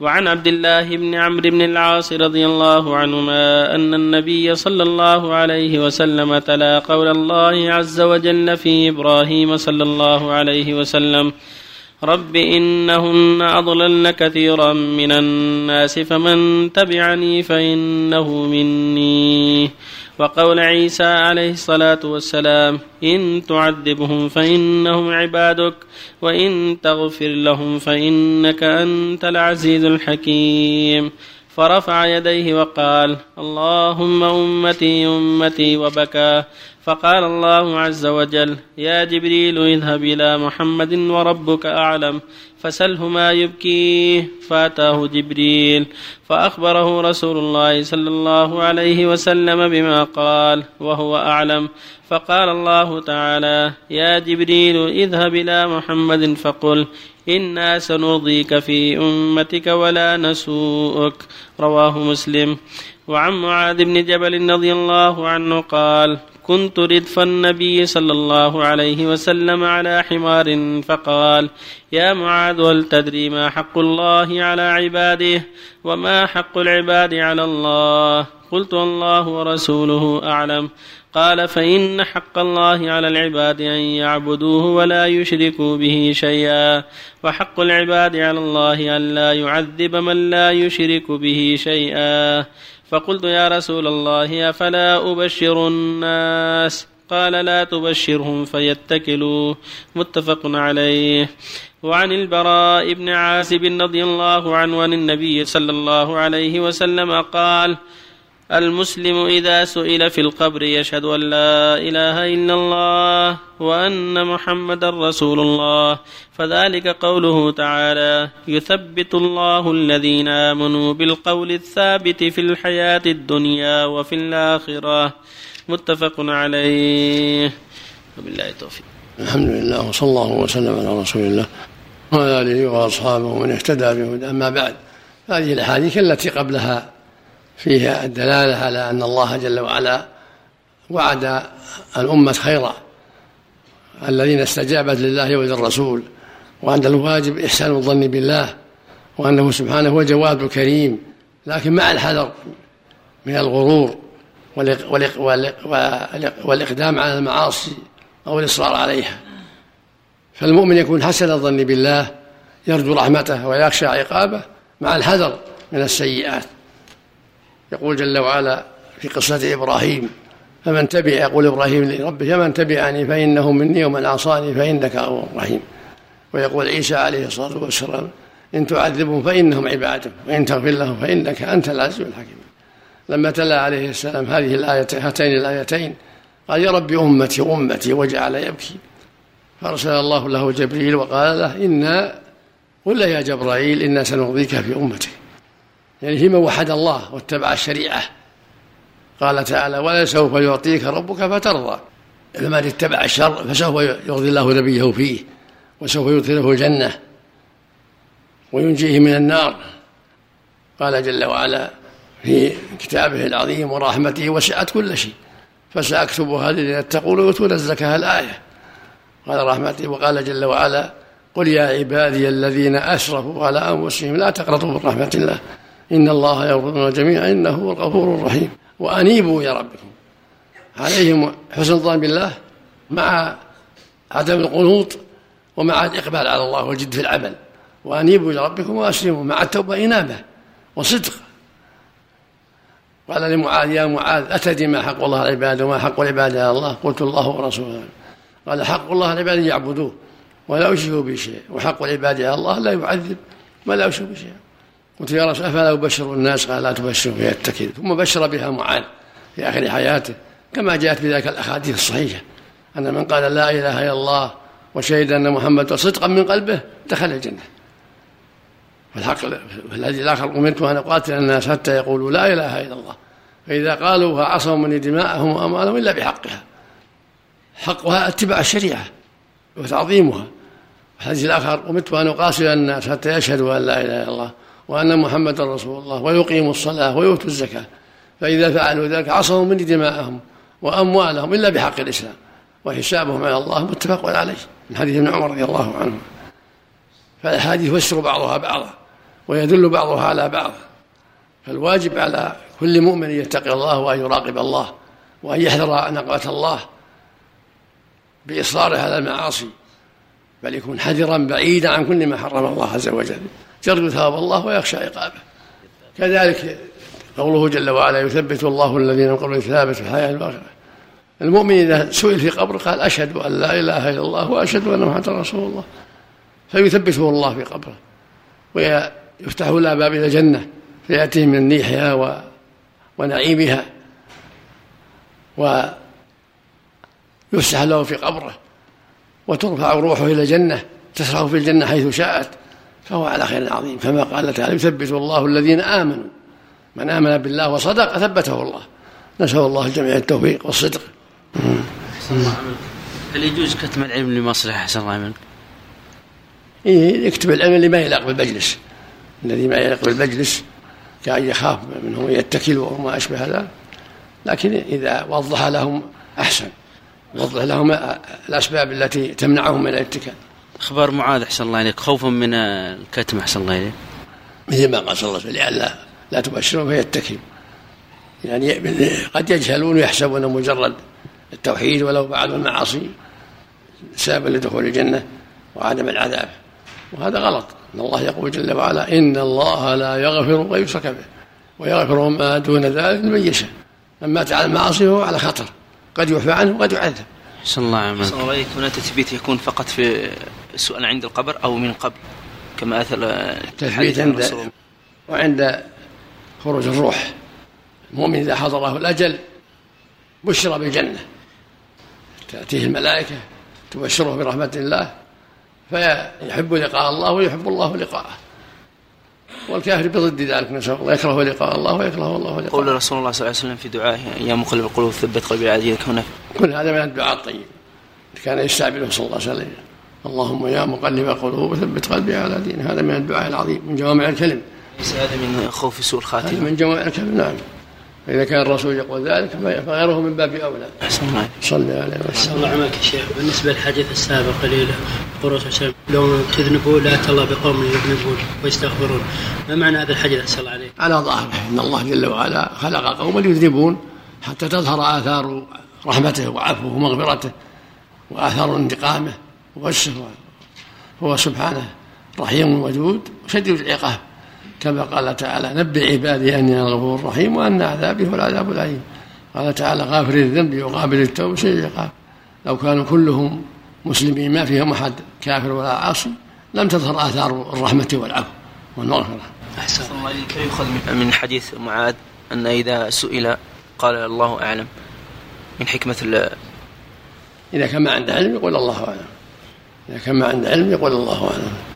وعن عبد الله بن عمرو بن العاص رضي الله عنهما أن النبي صلى الله عليه وسلم تلا قول الله عز وجل في إبراهيم صلى الله عليه وسلم رب إنهن أضللن كثيرا من الناس فمن تبعني فإنه مني. وقول عيسى عليه الصلاة والسلام إن تعذبهم فإنهم عبادك وإن تغفر لهم فإنك أنت العزيز الحكيم. فرفع يديه وقال اللهم أمتي أمتي وبكى. فقال الله عز وجل يا جبريل اذهب إلى محمد وربك أعلم. فسله ما يبكيه. فاتاه جبريل فأخبره رسول الله صلى الله عليه وسلم بما قال وهو أعلم. فقال الله تعالى يا جبريل اذهب إلى محمد فقل إنا سنرضيك في أمتك ولا نسوءك. رواه مسلم. وعن معاذ بن جبل رضي الله عنه قال كنت ردف النبي صلى الله عليه وسلم على حمار فقال يا معاذ هل تدري ما حق الله على عباده وما حق العباد على الله. قلت الله ورسوله أعلم. قال فإن حق الله على العباد أن يعبدوه ولا يشركوا به شيئا. وحق العباد على الله أن لا يعذب من لا يشرك به شيئا. فقلت يا رسول الله أفلا أبشر الناس؟ قال لا تبشرهم فيتكلوا. متفق عليه. وعن البراء بن عازب رضي الله عنه عن النبي صلى الله عليه وسلم قال المسلم إذا سئل في القبر يشهد أن لا إله إلا الله وأن محمدا رسول الله. فذلك قوله تعالى يثبت الله الذين آمنوا بالقول الثابت في الحياة الدنيا وفي الآخرة. متفق عليه. وبالله التوفيق. الحمد لله وصلى الله وسلم على رسول الله وعلى آله وأصحابه ومن اهتدى بهدى أما بعد هذه الأحاديث التي قبلها فيها الدلالة على أن الله جل وعلا وعد الأمة خيرا. الذين استجابت لله وللرسول وأن الواجب إحسان الظن بالله وأنه سبحانه هو جواد كريم لكن مع الحذر من الغرور والإقدام على المعاصي أو الإصرار عليها. فالمؤمن يكون حسن الظن بالله يرجو رحمته ويخشى عقابه مع الحذر من السيئات. يقول جل وعلا في قصة إبراهيم فمن تبع يقول إبراهيم لربه فمن تبعني فإنه مني ومن عصاني فإنك غفور رحيم. ويقول عيسى عليه الصلاة والسلام إن تعذبهم فإنهم عبادك وإن تغفر لهم فإنك أنت العزيز الحكيم. لما تلا عليه السلام هذه الآية هاتين الآيتين قال يا رب أمتي أمتي وجعل يبكي. فأرسل الله له جبريل وقال له إنا قل يا جبرائيل إنا سنرضيك في أمتك. يعني فيما وحد الله واتبع الشريعة. قال تعالى ولسوف يعطيك ربك فترضى. فمن اتبع الشر فسوف يرضي الله نبيه فيه وسوف يدخله الجنة وينجيه من النار. قال جل وعلا في كتابه العظيم ورحمته وسعت كل شيء فسأكتبها للذين يتقون ويؤتون الزكاة الآية. قال رحمته وقال جل وعلا قل يا عبادي الذين أسرفوا على أنفسهم لا تقنطوا من رحمة الله. إن الله يغفر جميعا إنه هو الغفور الرحيم. وأنيبوا إلى ربكم عليهم حسن الظن بالله مع عدم القنوط ومع الإقبال على الله والجد في العمل. وأنيبوا إلى ربكم وأسلموا مع التوبة إنابة وصدق. قال لمعاذ يا معاذ أتدري ما حق الله على العباد وما حق العباد على الله؟ قلت الله ورسوله. قال حق الله على العباد يعبدوه ولا يشركوا به شيء وحق العباد على الله لا يعذب ولا يشرك بشيء قلت يا رسول أفلا أبشر الناس قال لا تبشروا فيتكل ثم بشر بها معاذ في آخر حياته كما جاءت بذلك الأحاديث الصحيحة. أن من قال لا إله إلا الله وشهد أن محمدا صدقا من قلبه دخل الجنة. فالحق الذي الآخر امرت أن اقاتل الناس حتى يقولوا لا إله إلا الله. فإذا قالوها عصموا مني دماءهم وأموالهم إلا بحقها. حقها اتباع الشريعة وتعظيمها. الحديث الآخر امرت أن اقاتل الناس حتى يشهدوا أن لا إله إلا الله. وأن محمدا رسول الله ويقيموا الصلاة ويؤتوا الزكاة. فإذا فعلوا ذلك عصموا مني دماءهم وأموالهم إلا بحق الإسلام وحسابهم على الله متفق عليه من حديث ابن عمر رضي الله عنه. فالأحاديث يفسر بعضها بعضا ويدل بعضها على بعض. فالواجب على كل مؤمن أن يتقي الله وأن يراقب الله وأن يحذر نقمه الله بإصراره على المعاصي بل يكون حذرا بعيدا عن كل ما حرم الله عز وجل. يرجو ثواب الله ويخشى عقابه. كذلك قوله جل وعلا يثبت الله الذين قبل ثابت في الحياة الباقية. المؤمن إذا سئل في قبره قال أشهد أن لا إله إلا الله وأشهد أن محمدا رسول الله. فيثبته الله في قبره. ويفتح له باب إلى الجنة. فياتيه من نيحها و... ونعيمها. ويفسح له في قبره. وترفع روحه إلى الجنة. تسرع في الجنة حيث شاءت. فهو على خير عظيم. كما قال تعالى يثبت الله الذين آمنوا. من آمن بالله وصدق ثبته الله. نسأل الله الجميع التوفيق والصدق. هل يجوز كتم العلم لمصلحة؟ أحسن الله منك؟ إيه يكتب العلم اللي ما يليق بالمجلس. الذي ما يليق بالمجلس كأن يخاف منه يتكل وما أشبه هذا لكن إذا وضح لهم أحسن. وضح لهم الأسباب التي تمنعهم من الاتكال. أخبار معاذ أحسن الله إليك. خوفا من الكتم أحسن الله إليك. مثل ما قال صلى الله عليه وسلم لئلا لا تبشرون فيتكلوا يعني قد يجهلون ويحسبون مجرد التوحيد ولو بعد المعاصي سببا لدخول الجنة وعدم العذاب. وهذا غلط. إن الله يقول جل وعلا إن الله لا يغفر ان يشرك به ويغفر ما دون ذلك لمن يشاء. من مات على المعاصي فهو على خطر. قد يعفى عنه وقد يعذب. صلى الله عليه وسلم الله هنا تثبيت يكون فقط في السؤال عند القبر أو من قبل كما أثر تثبيت عند وعند خروج الروح. المؤمن إذا حضره الأجل بشر بالجنة. تأتيه الملائكة تبشره برحمة الله فيحب لقاء الله ويحب الله لقاءه. والكافر بضد ذلك نسأل الله يكره لقاء الله ويكره الله لقاءه. قول رسول الله صلى الله عليه وسلم في دعائه يا مقلب القلوب ثبت قلبي على دينك هنا. كل هذا من الدعاء الطيب. كان يستعمله صلى الله عليه وسلم. اللهم يا مقلب القلوب ثبت قلبي على دينك هذا من الدعاء العظيم من جوامع الكلم. ليس هذا من خوف سوء الخاتمة. من جوامع الكلم نعم. فإذا كان الرسول يقول ذلك فغيره من باب أولى. أحسن الله صلى عليه وسلم. الله عملك شيخ. بالنسبة للحديث السابق قليل قول وسلم لو تذنبوا لا الله بقوم يذنبون ويستغفرون. ما معنى هذا الحديث؟ صلى الله عليه على ظاهره إن الله جل وعلا خلق قوما يذنبون حتى تظهر آثار رحمته وعفوه ومغفرته وآثار انتقامه. وغشه هو سبحانه رحيم ودود وشديد العقاب. كما قال تعالى نبئ عبادي أني أنا الغفور الرحيم وأن عذابي هو العذاب الأليم. قال تعالى غافر الذنب وقابل التوبة شيء العقاب. لو كانوا كلهم مسلمين ما فيهم أحد كافر ولا عاصي لم تظهر آثار الرحمة والعفو والمغفرة. أحسن الله إليك. يؤخذ من حديث معاذ أن إذا سئل قال الله أعلم. من حكمة إذا كان ما عنده علم يقول الله أعلم. اذا كان ما عنده علم يقول الله أعلم.